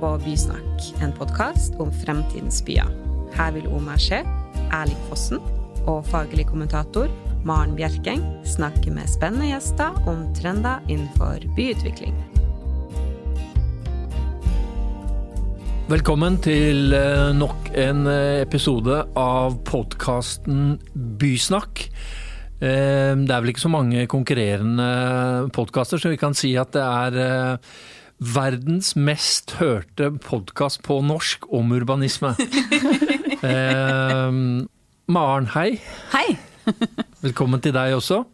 på Bysnakk, en podkast om fremtidens byer. Her vil Omar Skje, Erling Fossen og faglig kommentator Maren Bjerkeng snakke med spennende gjester om trender innenfor byutvikling. Velkommen til eh, nok en eh, episode av podkasten Bysnakk. Eh, det er vel ikke så mange konkurrerende podkaster, så vi kan si at det er verdens mest hørte podkast på norsk om urbanisme. Maren, hei. Hei. Velkommen til deg også.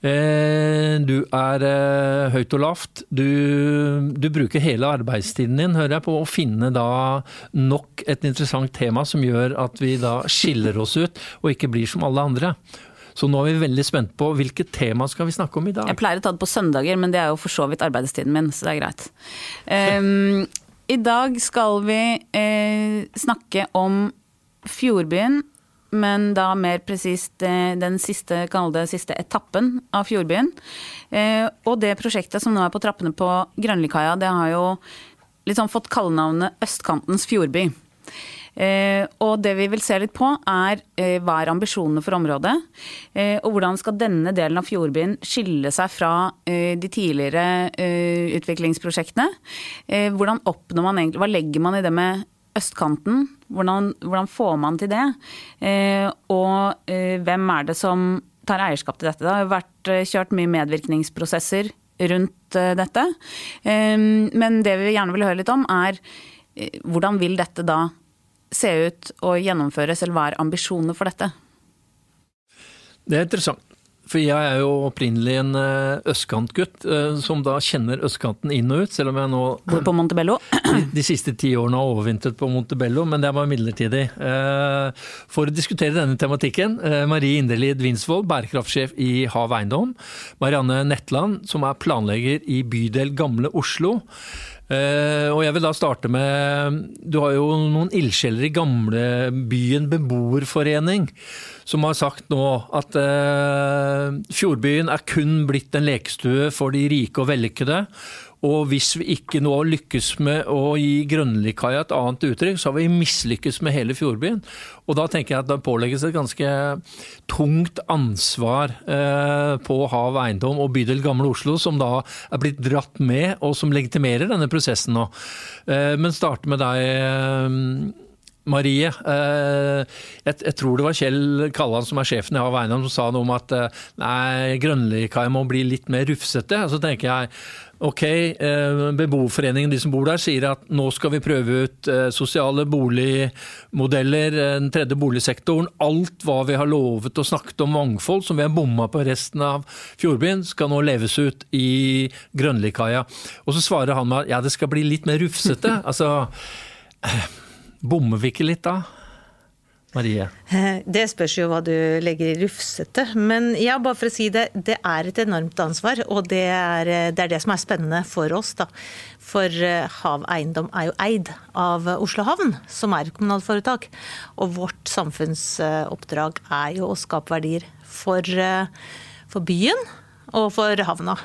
Eh, du er eh, høyt og lavt. Du, du, bruker hele arbeidstiden din hører jeg, på å finne da nok et interessant tema som gjør at vi da skiller oss ut og ikke blir som alle andre. Så nå er vi veldig spent på hvilket tema skal vi snakke om i dag. Jeg pleier å ta det på søndager, men det er jo for så vidt arbeidstiden min, så det er greit. Um, I dag skal vi uh, snakke om Fjordbyen men da mer presist eh, den siste, det siste etappen av Fjordbyen. Eh, og det prosjektet som nå er på trappene på Grønlikaia, det har jo liksom fått kallenavnet Østkantens fjordby. Eh, og det vi vil se litt på, er hva er ambisjonene for området? og hvordan skal denne delen av fjordbyen skille seg fra de tidligere utviklingsprosjektene? hvordan oppnår man egentlig Hva legger man i det med østkanten? Hvordan, hvordan får man til det? Eh, og eh, hvem er det som tar eierskap til dette? Det har vært eh, kjørt mye medvirkningsprosesser rundt eh, dette. Eh, men det vi gjerne vil høre litt om, er eh, hvordan vil dette da se ut og gjennomføres, eller hva er ambisjonene for dette? Det er interessant. For jeg er jo opprinnelig en eh, østkantgutt, eh, som da kjenner østkanten inn og ut, selv om jeg nå Bor på Montebello? De, de siste ti årene har overvintret på Montebello, men det er bare midlertidig. Eh, for å diskutere denne tematikken, Marie Inderlid Winsvold, bærekraftsjef i Hav Eiendom. Marianne Netland, som er planlegger i bydel Gamle Oslo. Uh, og jeg vil da starte med Du har jo noen ildsjeler i gamlebyen beboerforening som har sagt nå at eh, Fjordbyen er kun blitt en lekestue for de rike og vellykkede. Og hvis vi ikke nå lykkes med å gi Grønlikaia et annet uttrykk, så har vi mislykkes med hele Fjordbyen. Og da tenker jeg at det pålegges et ganske tungt ansvar eh, på Hav Eiendom og bydel Gamle Oslo, som da er blitt dratt med, og som legitimerer denne prosessen nå. Eh, men starte med deg. Marie, eh, jeg, jeg, tror det var Kjell Kalland som er sjefen jeg har vegne Eiendom som sa noe om at eh, nei, Grønlikaia må bli litt mer rufsete. Så tenker jeg Ok, eh, Beboerforeningen, de som bor der, sier at nå skal vi prøve ut sosiale boligmodeller, den tredje boligsektoren. Alt hva vi har lovet og snakket om mangfold, som vi har bomma på resten av Fjordbyen, skal nå leves ut i Grønlikaia. Og så svarer han med at ja, det skal bli litt mer rufsete. Altså, bommer vi ikke litt da? Marie? Eh, det spørs jo hva du legger i rufsete. Men ja, bare for å si det, det er et enormt ansvar. Og det er, eh, det er det, som er spennende for oss, da. For Haveiendom er jo eid av Oslo Havn, som er et kommunalt Og vårt samfunnsoppdrag er jo å skape verdier for, for byen og for havna.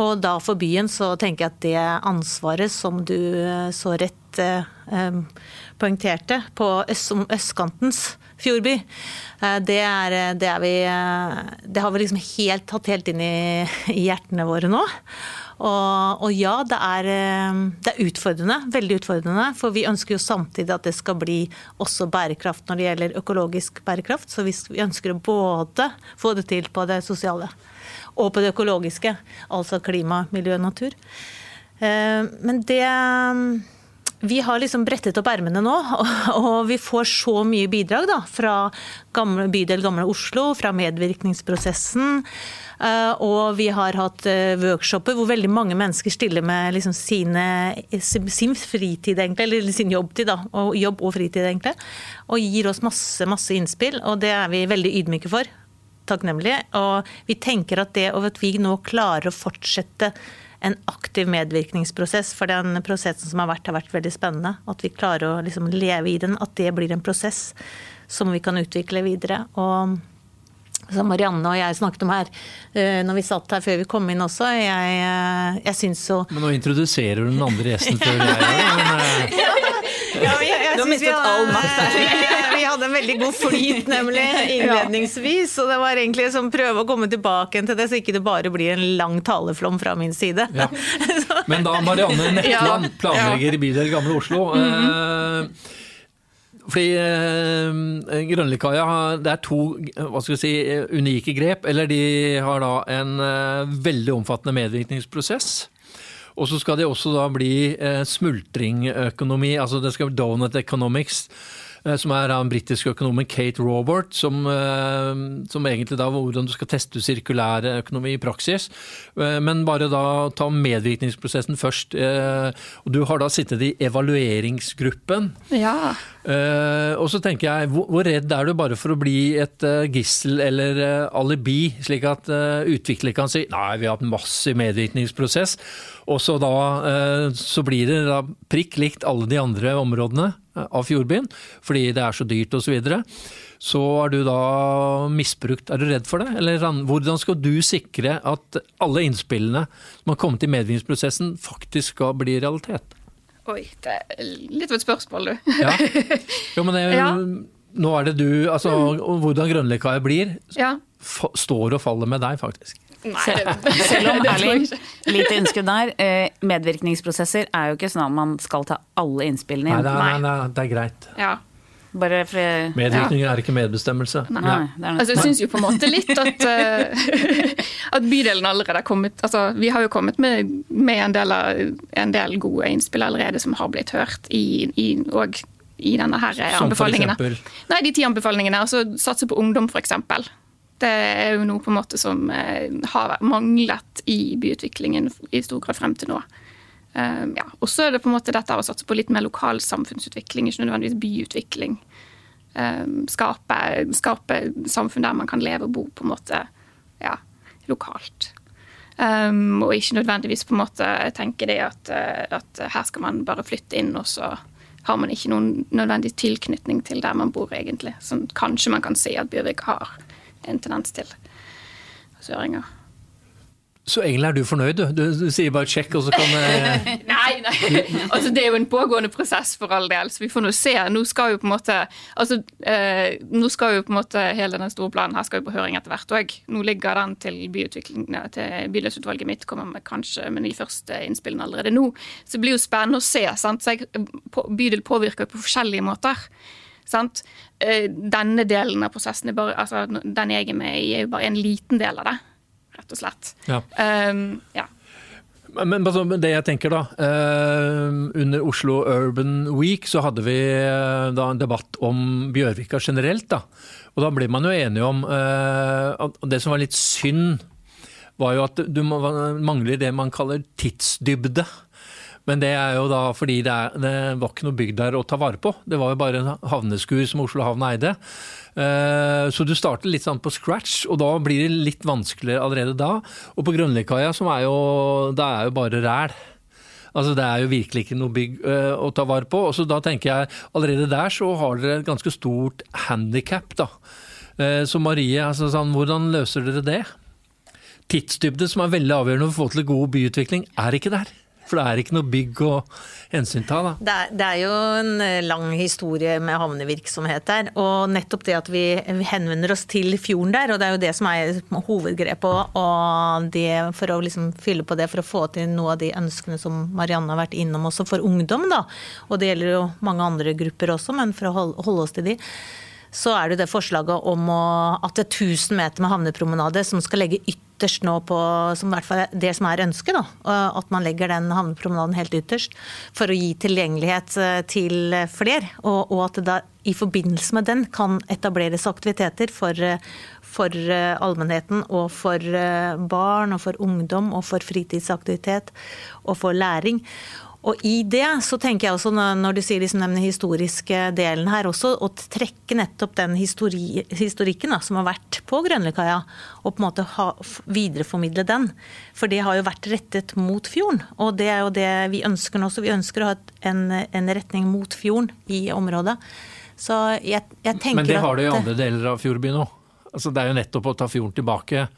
Og da for byen så tenker jeg at det ansvaret som du så rett eh, poengterte på øst, østkantens fjordby, eh, det, er, det, er vi, eh, det har vi liksom helt tatt helt inn i, i hjertene våre nå. Og, og ja, det er, eh, det er, utfordrende. Veldig utfordrende. For vi ønsker jo samtidig at det skal bli også bærekraft når det gjelder økologisk bærekraft. Så vi ønsker å både få det til på det sosiale og på det økologiske. Altså klima, miljø, natur. Men det vi har liksom brettet opp ermene nå, og vi får så mye bidrag da, fra gamle, bydel Gamle Oslo, fra medvirkningsprosessen. Eh, og vi har hatt eh, workshoper hvor veldig mange mennesker stiller med liksom sine, sin fritid, egentlig, eller sin jobbtid, da, og jobb og fritid, egentlig. Og gir oss masse, masse innspill, og det er vi veldig ydmyke for. Takknemlige. Og vi tenker at det at vi nå klarer å fortsette en aktiv medvirkningsprosess. For den prosessen som har vært, har vært veldig spennende. At vi klarer å liksom leve i den. At det blir en prosess som vi kan utvikle videre. Og som Marianne og jeg snakket om her eh, når vi satt her før vi kom inn også. Jeg, eh, jeg syns så Men nå introduserer du den andre gjesten før jeg gjør det. Men, eh, ja, jeg, jeg Du har synes mistet vi hadde- all makt Vi hadde en veldig god flyt, nemlig, innledningsvis. Og det var egentlig som prøve å komme tilbake til det, så ikke det bare blir en lang taleflom fra min side. Ja. Men da Marianne Netland, planlegger i bydel Gamle Oslo. eh, fordi eh, Grønlikaia det er to hva skal vi si, unike grep. Eller de har da en eh, veldig omfattende medvirkningsprosess. Og så skal det også da bli eh, smultringøkonomi, altså det skal bli donut economics. Eh, Som er av den britiske økonomen Kate Robert, som, eh, som egentlig da hvordan du skal teste sirkulær økonomi i praksis. Eh, Men bare da ta medvirkningsprosessen først. du har da sittet i evalueringsgruppen. Ja. Eh, og så tenker jeg, hvor, hvor redd er du bare for å bli et uh, gissel eller uh, alibi, slik at uh, utvikler kan si nei, vi har hatt massiv medvirkningsprosess, og så da så blir det da prikk likt alle de andre områdene av Fjordbyen, fordi det er så dyrt osv. Så, videre. så er du da misbrukt. Er du redd for det? Eller hvordan skal du sikre at alle innspillene som har kommet i medvirkningsprosessen, faktisk skal bli realitet? Oi, det er litt av et spørsmål, du. Ja. Jo, men det, er Ja. Nå er det du, altså og hvordan Grønlikaia blir, Ja. står og faller med deg, faktisk. Nei, Selv om det Erling, lite innskudd der, eh, medvirkningsprosesser er jo ikke sånn at man skal ta alle innspillene Nei, inn. Nei, er, nei, nei, det er greit. Ja. Bare for Medvirkning er ikke medbestemmelse. Nei, nei, nei. Altså, jeg syns jo på en måte litt at, eh, at bydelen allerede har kommet altså, Vi har jo kommet med, med en, del av, en del gode innspill allerede som har blitt hørt i, i, og i denne her Som for anbefalingene. eksempel? Nei, de ti anbefalingene. Altså satse på ungdom, f.eks. Det er jo noe på en måte som eh, har manglet i byutviklingen i stor grad frem til nå. Um, ja. Og så er det på en måte dette å satse på litt mer lokal samfunnsutvikling, ikke nødvendigvis byutvikling. Um, skape, skape samfunn der man kan leve og bo på en måte ja, lokalt. Um, og ikke nødvendigvis på en måte tenke det at, eh, at her skal man bare flytte inn, og så har man ikke noen nødvendig tilknytning til der man bor, egentlig. Som kanskje man kan si at Bjørvik har en tendens til. Søringer. Så egentlig er du fornøyd, du. Du, sier bare 'sjekk', og så kan eh, Nei, nei. Altså, det er jo en pågående prosess for all del, så vi får nå se. Nå skal jo på en måte altså, eh, nå skal jo på en måte hele den store planen her skal jo på høring etter hvert òg. Nå ligger den til byutviklingen til bydelsutvalget mitt, kommer med kanskje med de første innspillene allerede nå. Så det blir jo spennende å se. sant? Så jeg, bydel påvirker på forskjellige måter. Sant? Eh, Denne delen av prosessen, er bare, altså, den jeg er med i, er jo bare en liten del av det, rett og slett. Ja. Um, ja. Men men altså, det jeg tenker da, eh, under Oslo Urban Week så hadde vi eh, da en debatt om Bjørvika generelt. da. Og da ble man jo enige om eh, at det som var litt synd, var jo at du mangler det man kaller tidsdybde. Men det er jo da fordi det, er, det var ikke noe bygd der å ta vare på. Det var jo bare en havneskur som Oslo havn eide. Eh, Så du starter litt sånn på scratch, og da blir det litt vanskeligere allerede da. Og på Grønlikaia, som er jo, det er jo bare ræl. Altså Det er jo virkelig ikke noe bygg eh, å ta vare på. Og så da tenker jeg allerede der så har dere et ganske stort handikap, da. Eh, Så Marie, altså sånn, hvordan løser dere det? Tidsdybde, som er veldig avgjørende for å få til god byutvikling, er ikke der. For det er ikke noe bygg å hensynta. da. Det er, det er jo en eh, lang historie med havnevirksomhet der. Og nettopp det at vi henvender oss til fjorden der, og det er jo det som er hovedgrepet. Og det for å liksom fylle på det, for å få til noe av de ønskene som Marianne har vært innom også for ungdom, da. Og det gjelder jo mange andre grupper også, men for å holde, oss til de så er det det forslaget om å, at det er 1000 meter med havnepromenade som skal legge ytterst nå på som i hvert fall det som er ønsket. da, At man legger den havnepromenaden helt ytterst for å gi tilgjengelighet eh, til flere. Og, og at det da i forbindelse med den kan etableres aktiviteter for, for eh, allmennheten og for eh, barn og for ungdom og for fritidsaktivitet og for læring. Og i det så tenker jeg også, når du sier liksom den historiske delen her også, å trekke nettopp den histori historikken da, som har vært på Grønlikaia, og på en måte ha, videreformidle den. For det har jo vært rettet mot fjorden, og det er jo det vi ønsker nå. Så vi ønsker å ha en, en retning mot fjorden i området. Så jeg, jeg tenker Men det har du i andre deler av Fjordbyen òg. Altså, det er jo nettopp å ta fjorden tilbake.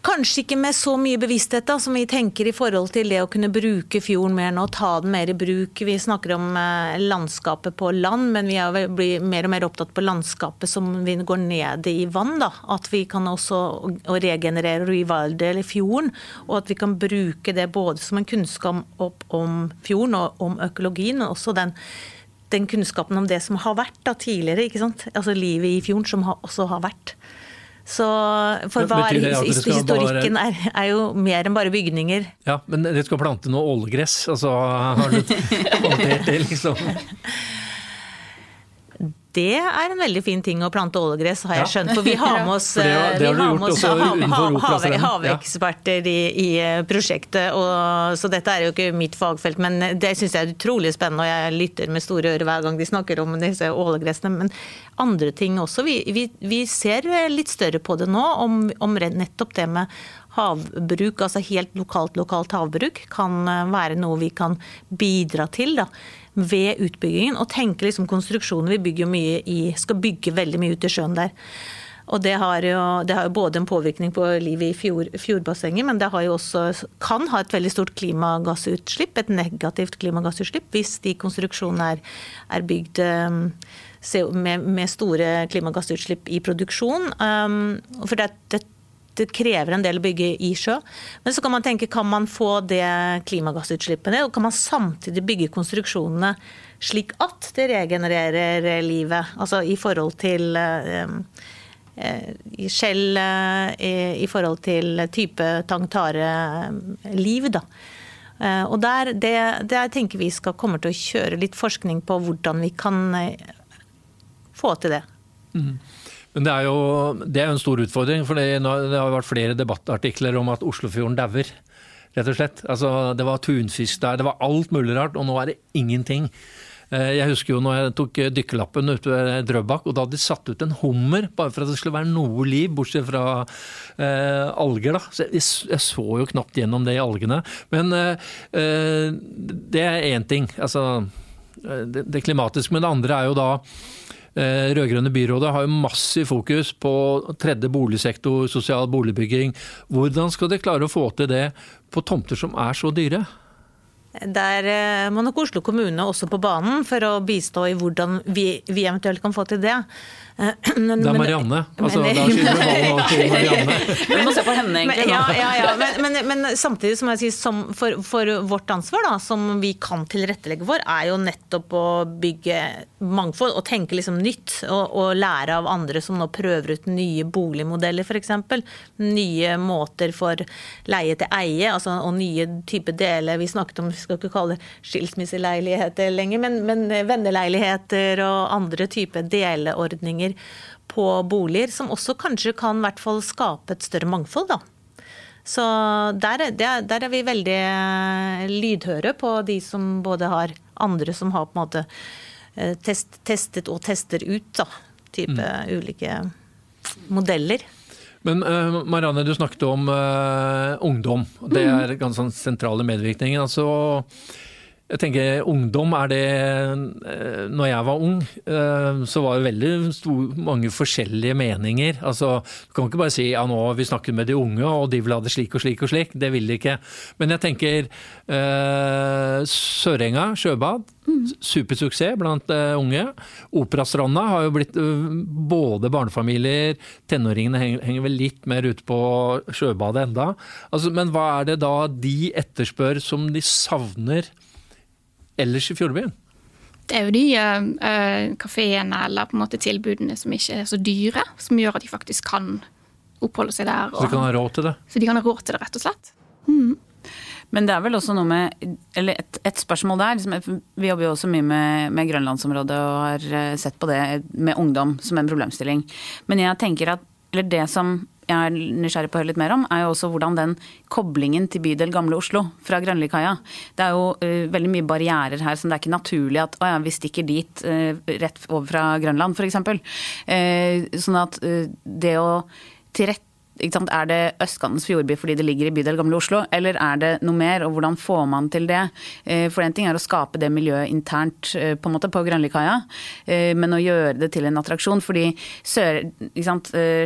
Kanskje ikke med så mye bevissthet da, som vi tenker i forhold til det å kunne bruke fjorden mer nå, ta den mer i bruk. Vi snakker om eh, landskapet på land, men vi blir mer og mer opptatt på landskapet som vi går ned i vann. Da. At vi kan også regenerere rivalde eller fjorden, og at vi kan bruke det både som en kunnskap om fjorden og om økologien, men også den den kunnskapen om det som har vært da, tidligere. Altså livet i fjorden som også har vært. Så for hva historikken er, er, jo mer enn bare bygninger. Ja, men dere skal plante noe ålegress? Altså, har du håndtert det, liksom? Det er en veldig fin ting å plante ålegress, har jeg skjønt. For vi har med oss, haveksperter i, i, eh, prosjektet. Og, så dette er jo ikke mitt fagfelt, men det syns jeg er utrolig spennende. Og jeg lytter med store ører hver gang de snakker om disse ålegressene. Men andre ting også. Vi, vi, vi ser litt større på det nå, om, om nettopp det med havbruk, altså helt lokalt lokalt havbruk, kan eh, være noe vi kan bidra til. da ved utbyggingen. Og tenke liksom konstruksjoner. Vi bygger mye i, skal bygge veldig mye ut i sjøen der. Og det har, jo, det har jo både en påvirkning på livet i fjord, fjordbassenget, men det også, kan ha et veldig stort klimagassutslipp, et negativt klimagassutslipp, hvis de konstruksjonene er, er bygd um, med, med, store klimagassutslipp i produksjon. Um, for det, det det krever en del å bygge i sjø. Men så kan man tenke, kan man få det klimagassutslippet ned? Og kan man samtidig bygge konstruksjonene slik at det regenererer livet? Altså i forhold til eh, eh, skjell eh, i forhold til type tang-tare-liv, da. Og der, det, det tenker vi skal komme til å kjøre litt forskning på hvordan vi kan få til det. Mm. Men det er jo det er en stor utfordring. For det, har vært flere debattartikler om at Oslofjorden dauer. Rett og slett. Altså, det var tunfisk der, det var alt mulig rart, og nå er det ingenting. Eh, jeg husker jo når jeg tok dykkerlappen ute ved Drøbak, og da hadde de satt ut en hummer bare for at det skulle være noe liv, bortsett fra eh, alger. da. Så jeg, jeg, så jo knapt gjennom det i algene. Men eh, eh det er én ting. Altså eh, det, det klimatiske. Men det andre er jo da rød-grønne byrådet har jo massiv fokus på tredje boligsektor, sosial boligbygging. Hvordan skal de klare å få til det på tomter som er så dyre? Der eh, må nok Oslo kommune også på banen for å bistå i hvordan vi, vi eventuelt kan få til det. Men, det er Marianne. Altså, men, da skyter vi ballen over til Marianne. Vi må se på henne, egentlig. Ja, ja, ja. Men, men, samtidig som jeg sier, som for, for, vårt ansvar, da, som vi kan tilrettelegge for, er jo nettopp å bygge mangfold og tenke liksom nytt. Og, og lære av andre som nå prøver ut nye boligmodeller, f.eks. Nye måter for leie til eie, altså, og nye typer deler. Vi snakket om, vi skal ikke kalle det skilsmisseleiligheter lenger, men, men venneleiligheter og andre typer deleordninger på boliger, som også kanskje kan i hvert fall skape et større mangfold. da. Så der, der, der, er vi veldig eh, lydhøre på de som både har andre som har på en måte eh, test, testet og tester ut da, type mm. ulike modeller. Men uh, Marianne, du snakket om uh, ungdom. Det mm. er ganske sånn sentrale medvirkningen. Altså, jeg tenker Ungdom er det eh, Når jeg var ung, eh, så var det veldig stor, mange forskjellige meninger. Altså, Du kan ikke bare si ja nå vi snakket med de unge og de vil ha det slik og slik og slik. Det vil de ikke. Men jeg tenker eh, Sørenga sjøbad. Supersuksess blant uh, unge. Operastranda har jo blitt både barnefamilier, tenåringene henger, vel litt mer ute på sjøbadet enda. Altså, men hva er det da de etterspør som de savner? Ellers i Fjordbyen? Det er jo de uh, kafeene eller på en måte tilbudene som ikke er så dyre, som gjør at de faktisk kan oppholde seg der. Og, så de kan ha råd til det? Så de kan ha råd til det, rett og slett. Mm. Men det er vel også noe med Eller et, et spørsmål der. Liksom, vi jobber jo også mye med, med Grønlandsområdet og har eh, sett på det med ungdom som en problemstilling. Men jeg tenker at Eller det som jeg er nysgjerrig på å høre litt mer om, er jo også hvordan den koblingen til bydel Gamle Oslo fra Grønlikaia Det er jo uh, veldig mye barrierer her som det er ikke naturlig at å ja, vi stikker dit uh, rett over fra Grønland, f.eks. Uh, sånn at uh, det å tilrette Er det østkantens fjordby fordi det ligger i bydel Gamle Oslo, eller er det noe mer, og hvordan får man til det? Eh, for en ting er å skape det miljøet internt eh, på en måte på Grønlikaia, eh, men å gjøre det til en attraksjon. Fordi sør,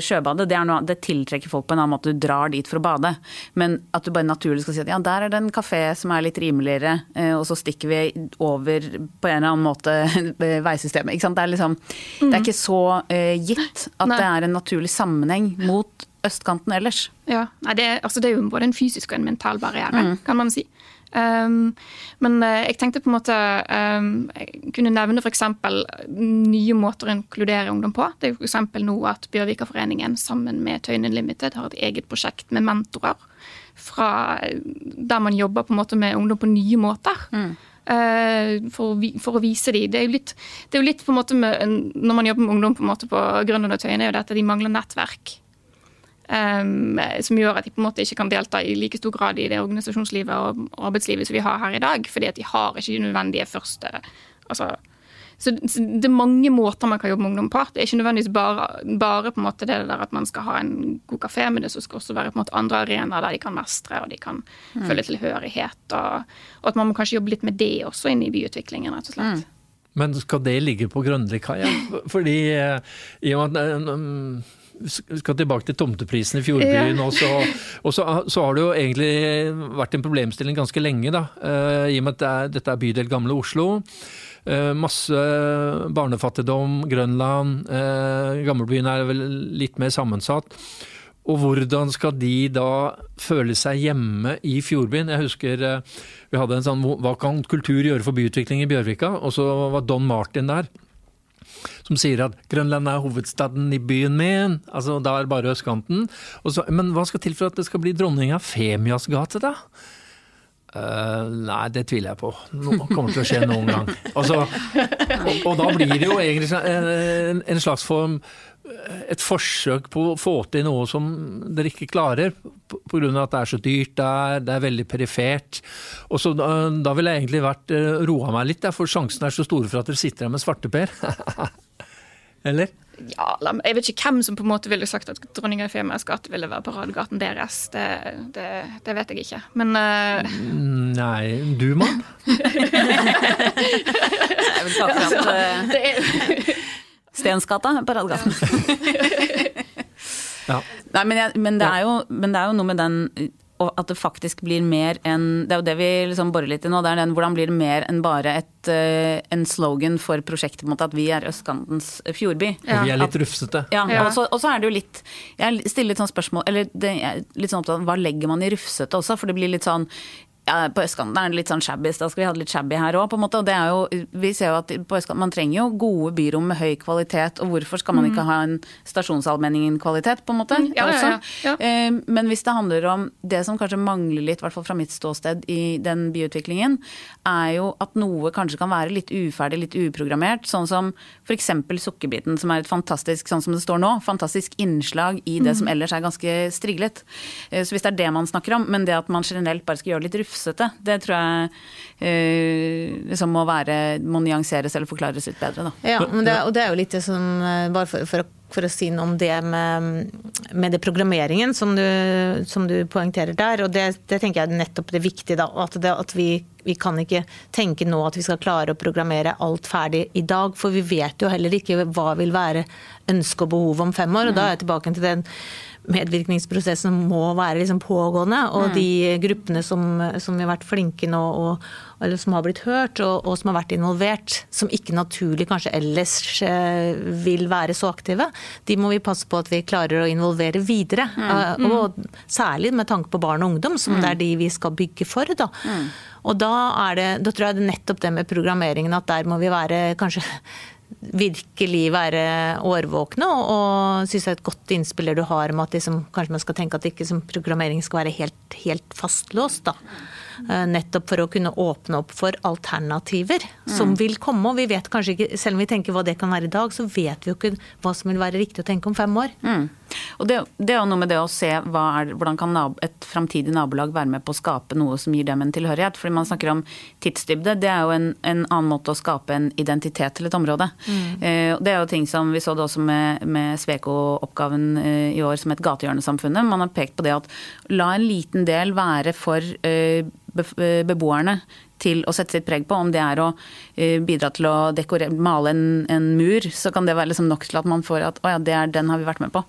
sjøbadet det, noe, det, tiltrekker folk på en annen måte, du drar dit for å bade. Men at du bare naturlig skal si at ja, der er det en kafé som er litt rimeligere, og så stikker vi over på en eller annen måte veisystemet. Det er, liksom, det er ikke så gitt at Nei. det er en naturlig sammenheng mot østkanten ellers. Ja, Nei, det, altså det, er jo både en fysisk og en mental barriere, mm. kan man si. Um, men uh, jeg tenkte på en måte um, Jeg kunne nevne f.eks. nye måter å inkludere ungdom på. Det er f.eks. nå at Bjørvikaforeningen sammen med Tøyen Unlimited har et eget prosjekt med mentorer. Fra, der man jobber på en måte med ungdom på nye måter. Mm. Uh, for, å, for, å vise dem. Det er jo litt, det er jo litt med, Når man jobber med ungdom på en måte på Grønland og Tøyen, er jo dette de mangler nettverk. Um, som gjør at de på en måte ikke kan delta i like stor grad i det organisasjonslivet og arbeidslivet som vi har her i dag. Fordi at de har ikke de nødvendige første altså, så, så, Det er mange måter man kan jobbe med ungdom på. Det er ikke nødvendigvis bare, bare på en måte det der at man skal ha en god kafé, men det skal også være på en måte andre arenaer der de kan mestre og de kan mm. føle tilhørighet. Og, og, at man må kanskje jobbe litt med det også inn i byutviklingen, rett og slett. Mm. Men skal det ligge på Grønlikaia? Fordi eh, i og med at eh, skal tilbake til tomteprisen i Fjordbyen. Ja. Og, så, og så, så, har det jo egentlig vært en problemstilling ganske lenge, da. Uh, I og med at det er, dette er bydel Gamle Oslo. Uh, masse barnefattigdom, Grønland. Uh, Gamlebyen er vel litt mer sammensatt. Og hvordan skal de da føle seg hjemme i Fjordbyen? Jeg husker vi hadde en sånn Hva kan kultur gjøre for byutvikling i Bjørvika? Og så var Don Martin der som sier at Grønland er hovedstaden i byen min. Altså, da er bare østkanten. Så, men hva skal til for at det skal bli dronning av Femias gate, da? Uh, nei, det tviler jeg på. Noe kommer til å skje noen gang. Altså, og, og, da blir det jo egentlig en, en slags form et forsøk på å få til noe som dere ikke klarer, pga. at det er så dyrt der, det er veldig perifert. Og så Da, da ville jeg egentlig vært eh, roa meg litt, der, for sjansen er så store for at dere sitter her med svarteper. Eller? Ja, Jeg vet ikke hvem som på en måte ville sagt at dronning Femias gate ville være paradegaten deres. Det, det, det, vet jeg ikke. Men uh... Nei, du, mann? jeg vil ta fram at Stensgata, Paradegaten. ja. Nei, men, jeg, men, det jo, men, det er jo, noe med den at det faktisk blir mer enn Det er jo det vi liksom borer litt i nå. det er den, Hvordan blir det mer enn bare et, uh, en slogan for prosjektet på at vi er østkantens fjordby? Ja. Vi er litt rufsete. Ja, ja. Og så er det jo litt Jeg stiller litt sånn spørsmål Eller det, litt sånn opptatt av hva legger man i rufsete også? For det blir litt sånn ja, på østkanten er det litt sånn shabby, da skal vi ha det litt shabby her òg, på en måte. Og det er jo, vi ser jo at på østkanten, man trenger jo gode byrom med høy kvalitet, og hvorfor skal man ikke mm. ha en stasjonsallmenningen-kvalitet, på en måte? Mm, ja, ja, ja, eh, Men hvis det handler om det som kanskje mangler litt, i hvert fall fra mitt ståsted i den byutviklingen, er jo at noe kanskje kan være litt uferdig, litt uprogrammert. Sånn som f.eks. Sukkerbiten, som er et fantastisk, sånn som det står nå, fantastisk innslag i det mm. som ellers er ganske striglet. Eh, så hvis det er det man snakker om, men det at man generelt bare skal gjøre det litt ruff rufsete. Det tror jeg eh, liksom må, være, må nyanseres eller forklares litt bedre. Da. Ja, det, og det er jo litt det som eh, Bare for, for, for å si noe om det med, med det programmeringen som du, som du poengterer der. og det, det, tenker jeg er nettopp det viktige. da, At, det, at vi, vi, kan ikke tenke nå at vi skal klare å programmere alt ferdig i dag. For vi vet jo heller ikke hva vil være ønske og behov om fem år. og Da er jeg tilbake til den medvirkningsprosessen må være liksom pågående. Og mm. de gruppene som, som, har vært flinke nå, og, eller som har blitt hørt og, og, som har vært involvert, som ikke naturlig kanskje ellers eh, vil være så aktive, de må vi passe på at vi klarer å involvere videre. Mm. Og, og særlig med tanke på barn og ungdom, som mm. det er de vi skal bygge for. da. Mm. Og da, er det, da tror jeg det nettopp det med programmeringen at der må vi være kanskje virkelig være årvåkne og, synes det er et godt innspill du har med at liksom, kanskje man skal tenke at ikke som programmering skal være helt, helt fastlåst. da. Eh, nettopp for å kunne åpne opp for alternativer mm. som vil komme. Og vi vet kanskje ikke, selv om vi tenker hva det kan være i dag, så vet vi jo ikke hva som vil være riktig å tenke om fem år. Mm. Og det, det er jo noe med det å se er, hvordan kan et framtidig nabolag være med på å skape noe som gir dem en tilhørighet. Fordi man snakker om tidsdybde. Det er jo en, en annen måte å skape en identitet til et område. Mm. Eh, det er jo ting som vi så det også med, med Sveko-oppgaven eh, i år som et gatehjørnesamfunnet. Man har pekt på det at la en liten del være for eh, beboerne til å sette sitt preg på. Om det er å eh, bidra til å dekorere, male en, en, mur, så kan det være liksom nok til at man får at å ja, det er, den har vi vært med på.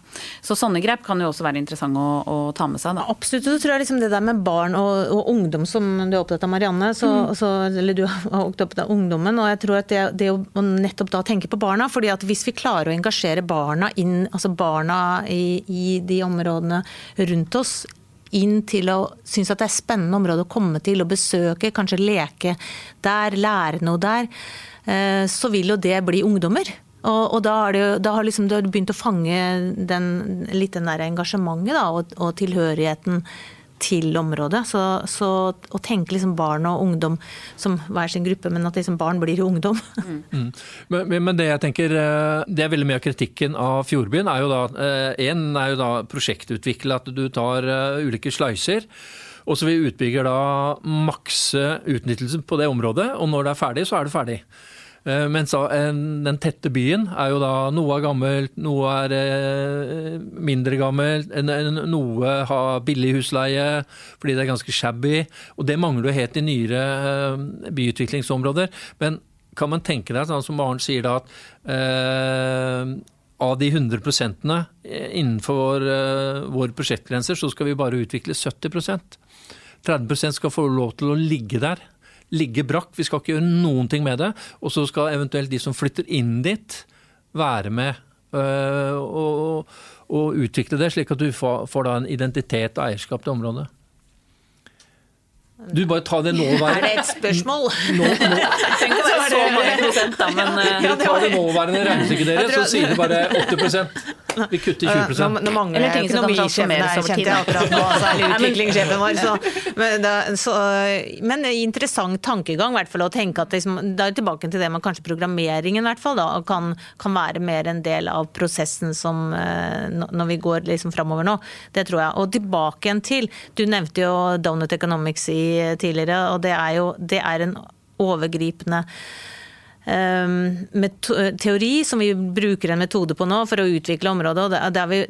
Så sånne grep kan jo også være interessante å, å ta med seg. Da. Absolutt. Så tror jeg liksom det der med barn og, og ungdom som du er opptatt av, Marianne. Så, mm. så, eller du er opptatt av ungdommen. Og jeg tror at det, det å nettopp da tenke på barna. fordi at hvis vi klarer å engasjere barna inn, altså barna i, i de områdene rundt oss inn til å synes at det er spennende område å komme til og besøke, kanskje leke der, lære noe der, eh, så vil jo det bli ungdommer. Og, og da, det, da har liksom, du begynt å fange den, litt den der engasjementet da, og, og tilhørigheten til området. Så, så, å tenke liksom barn og ungdom som hver sin gruppe, men at liksom barn blir ungdom. Mm. Mm. Men, men, det jeg tenker, eh, det er veldig mye av kritikken av Fjordbyen, er jo da én eh, er jo da prosjektutvikle, at du tar eh, ulike slicer. Og så vil utbygger da makse utnyttelsen på det området, og når det er ferdig, så er det ferdig. Eh, mens den tette byen er jo da noe er gammelt, noe er eh, mindre gammelt, noe har billig husleie fordi det er ganske shabby. Og det mangler jo helt i nyere eh, byutviklingsområder. Men kan man tenke deg, sånn som Maren sier da, at eh, av de 100% innenfor eh, våre prosjektgrenser, så skal vi bare utvikle 70% 30% skal få lov til å ligge der ligge brakk. Vi skal ikke gjøre noen ting med det. Og så skal eventuelt de som flytter inn dit, være med øh, og, og, utvikle det, slik at du får, får en identitet og eierskap til området. Du bare ta det nåværende Er det et spørsmål? Nå, nå. Tenk å være så mange prosent, da, men Du tar det nåværende regnestykket deres, så sier du bare 80 vi kutter 20 Nå, nå mangler jeg økonomisjefen her, kjente jeg akkurat nå. Særlig utviklingssjefen vår. Så, men, da, så, men, interessant tankegang, i hvert fall. Å tenke at liksom, det er tilbake til det med kanskje programmeringen, i hvert fall. Da, kan, kan, være mer en del av prosessen som eh, når vi går liksom framover nå. Det tror jeg. Og tilbake igjen til Du nevnte jo Donut Economics i, tidligere, og det er jo det er en overgripende teori som vi bruker en metode på nå for å utvikle området. og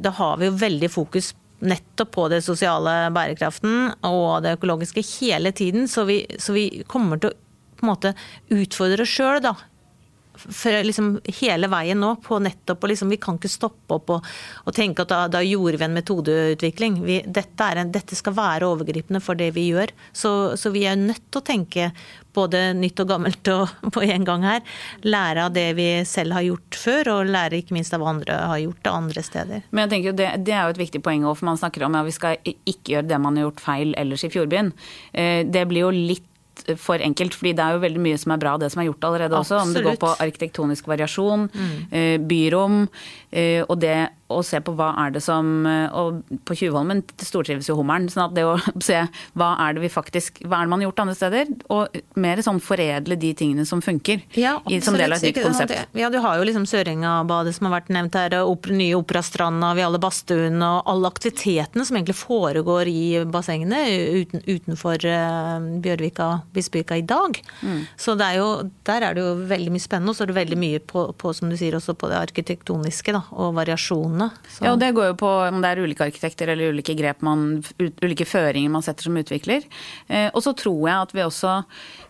Da har vi jo veldig fokus nettopp på det sosiale bærekraften og det økologiske hele tiden. Så vi, så vi kommer til å på en måte utfordre oss sjøl liksom hele veien nå på nettopp og liksom, Vi kan ikke stoppe opp og, og tenke at da, da, gjorde vi en metodeutvikling. Vi, dette, en, dette, skal være overgripende for det vi gjør. Så, så, vi er nødt til å tenke både nytt og gammelt og, på en gang her. Lære av det vi selv har gjort før, og lære ikke minst av hva andre har gjort det andre steder. Men jeg tenker det, det er jo et viktig poeng for man snakker om at ja, vi skal ikke gjøre det man har gjort feil ellers i Fjordbyen. Eh, det blir jo litt for enkelt, fordi det er jo veldig mye som er bra det som er gjort allerede også. Om det går på arkitektonisk variasjon, mm. Eh, byrom, eh, og det å se på hva er det som eh, Og på Tjuvholmen stortrives jo hummeren. sånn at det å se hva er det vi faktisk Hva er det man har gjort andre steder? Og mer sånn foredle de tingene som funker. Ja, i, som del av et nytt konsept. Ja, du har jo liksom Sørengabadet som har vært nevnt her, og nye Operastranda, vi alle badstuene og alle aktivitetene som egentlig foregår i bassengene uten, utenfor uh, Bjørvika Bispevika i dag. Mm. Så er jo, der er det jo veldig mye spennende, og så er det veldig mye på, på, som du sier, også på det arkitektoniske da, og variasjonene. Så. Ja, og det går jo på om det er ulike arkitekter eller ulike grep man, ulike føringer man setter som utvikler. Eh, og så tror jeg at vi også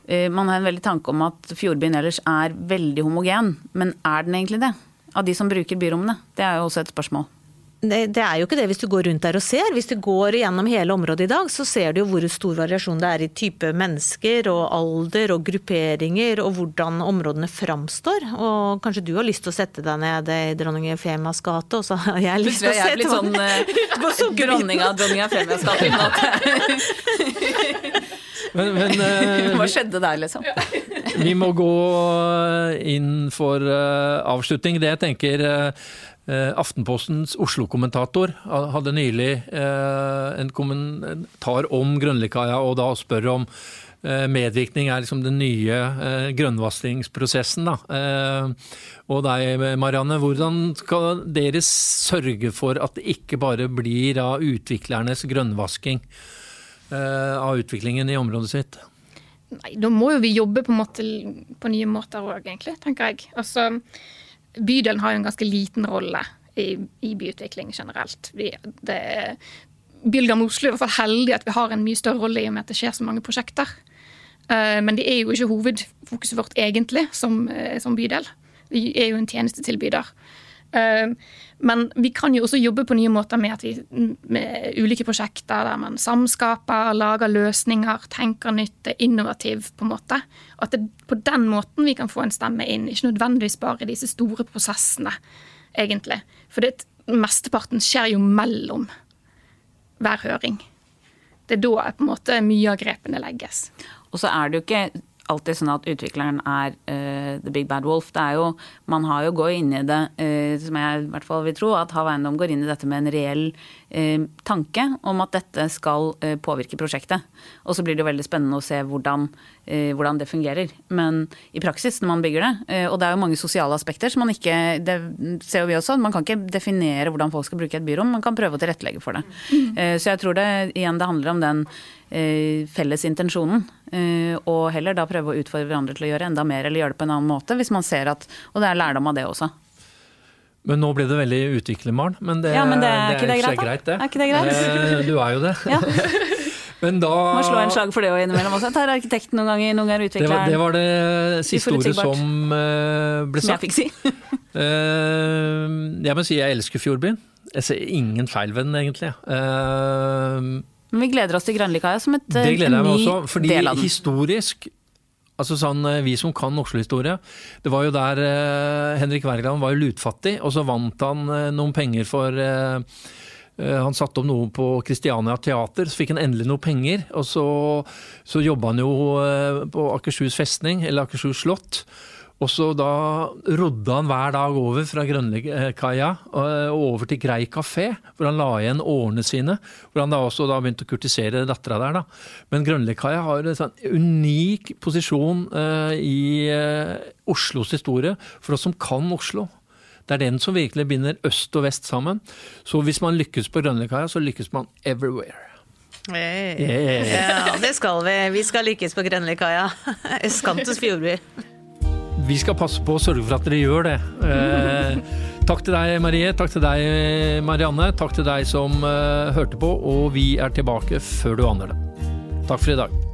eh, man har en veldig tanke om at Fjordbyen ellers er veldig homogen, men er den egentlig det? Av de som bruker byrommene? Det er jo også et spørsmål det, det, er jo ikke det hvis du går rundt der og ser. Hvis du går gjennom hele området i dag, så ser du jo hvor stor variasjon det er i type mennesker og alder og grupperinger, og hvordan områdene framstår. Og kanskje du har lyst til å sette deg ned i dronning Efemias gate, og så har jeg lyst til å sette meg sånn, uh, dronning av dronning Efemias gate. men, men uh, Hva skjedde der, liksom? vi må gå inn for uh, avslutning. Det jeg tenker uh, Eh, Aftenpostens Oslo-kommentator hadde nylig eh, en kommentar om Grønlikaia, og da spør om Eh, medvirkning er liksom den nye eh, grønnvaskingsprosessen. Eh, og deg, Marianne, hvordan skal dere sørge for at det ikke bare blir av utviklernes grønnvasking av utviklingen i området sitt? Nei, Da må jo vi jobbe på, måte, på nye måter òg, egentlig, tenker jeg. Altså, bydelen har jo en ganske liten rolle i, i byutvikling generelt. Vi, det, Bydelen Oslo er i hvert fall heldig at vi har en mye større rolle i og med at det skjer så mange prosjekter. Eh, men det er jo ikke hovedfokuset vårt egentlig som, eh, som bydel. Vi er jo en tjenestetilbyder. Eh, men vi kan jo også jobbe på nye måter med, vi, med ulike prosjekter der man samskaper, lager løsninger, tenker nytt, er innovativ på en måte. Og at det er på den måten vi kan få en stemme inn, ikke nødvendigvis bare i disse store prosessene, egentlig. For det, mesteparten skjer jo mellom hver høring. Det er da på en måte mye av grepene legges. Og så er det jo ikke alltid sånn at utvikleren er uh, the big bad wolf. Det er jo, man har jo gått inn i det, uh, som jeg i hvert fall vil tro, at Hav Eiendom går inn i dette med en reell uh, tanke om at dette skal påvirke prosjektet. Og så blir det jo veldig spennende å se hvordan, hvordan, det fungerer. Men i praksis, når man bygger det, og det er jo mange sosiale aspekter som man ikke Det ser jo vi også, man kan ikke definere hvordan folk skal bruke et byrom, man kan prøve å tilrettelegge for det. Mm. Så jeg tror det igjen det handler om den felles intensjonen. Og heller da prøve å utfordre hverandre til å gjøre enda mer eller gjøre det på en annen måte, hvis man ser at Og det er lærdom av det også. Men nå ble det veldig utviklet, Maren. Men det, ja, men det er, det er ikke det greit, greit, det. Er ikke det greit? Eh, du er jo det. Ja. men da Må slå en slag for det òg innimellom også. Tar arkitekten noen ganger, noen ganger utvikleren. Det var det, var det siste ordet som uh, ble sagt. Som jeg fikk si. jeg må si jeg elsker Fjordbyen. Jeg ser ingen feil ved den, egentlig. Uh, men vi gleder oss til Grønlikaia som et, det gleder jeg meg også, fordi del av den. Historisk Altså sånn, eh, Vi som kan Oslo-historie. Det var jo der eh, Henrik Wergeland var jo lutfattig, og så vant han eh, noen penger for eh, eh han satte opp noe på Kristiania Teater, så fikk han endelig noe penger. Og så, så jobba han jo eh, på Akershus festning, eller Akershus slott. Og så da rodde han hver dag over fra Grønlekaia og over til Grei kafé, hvor han la igjen årene sine. Hvor han da også da begynte å kurtisere dattera der. da. Men Grønlekaia har en sånn unik posisjon uh, i uh, Oslos historie, for oss som kan Oslo. Det er den som virkelig binder øst og vest sammen. Så hvis man lykkes på Grønlekaia, så lykkes man everywhere. Hey. Yeah. Ja, det skal vi. Vi skal lykkes på Grønlikaia. Eskantes fjordby vi skal passe på å sørge for at dere gjør det. Eh, takk til deg, Marie. Takk til deg, Marianne. Takk til deg som eh, hørte på. Og vi er tilbake før du aner det. Takk for i dag.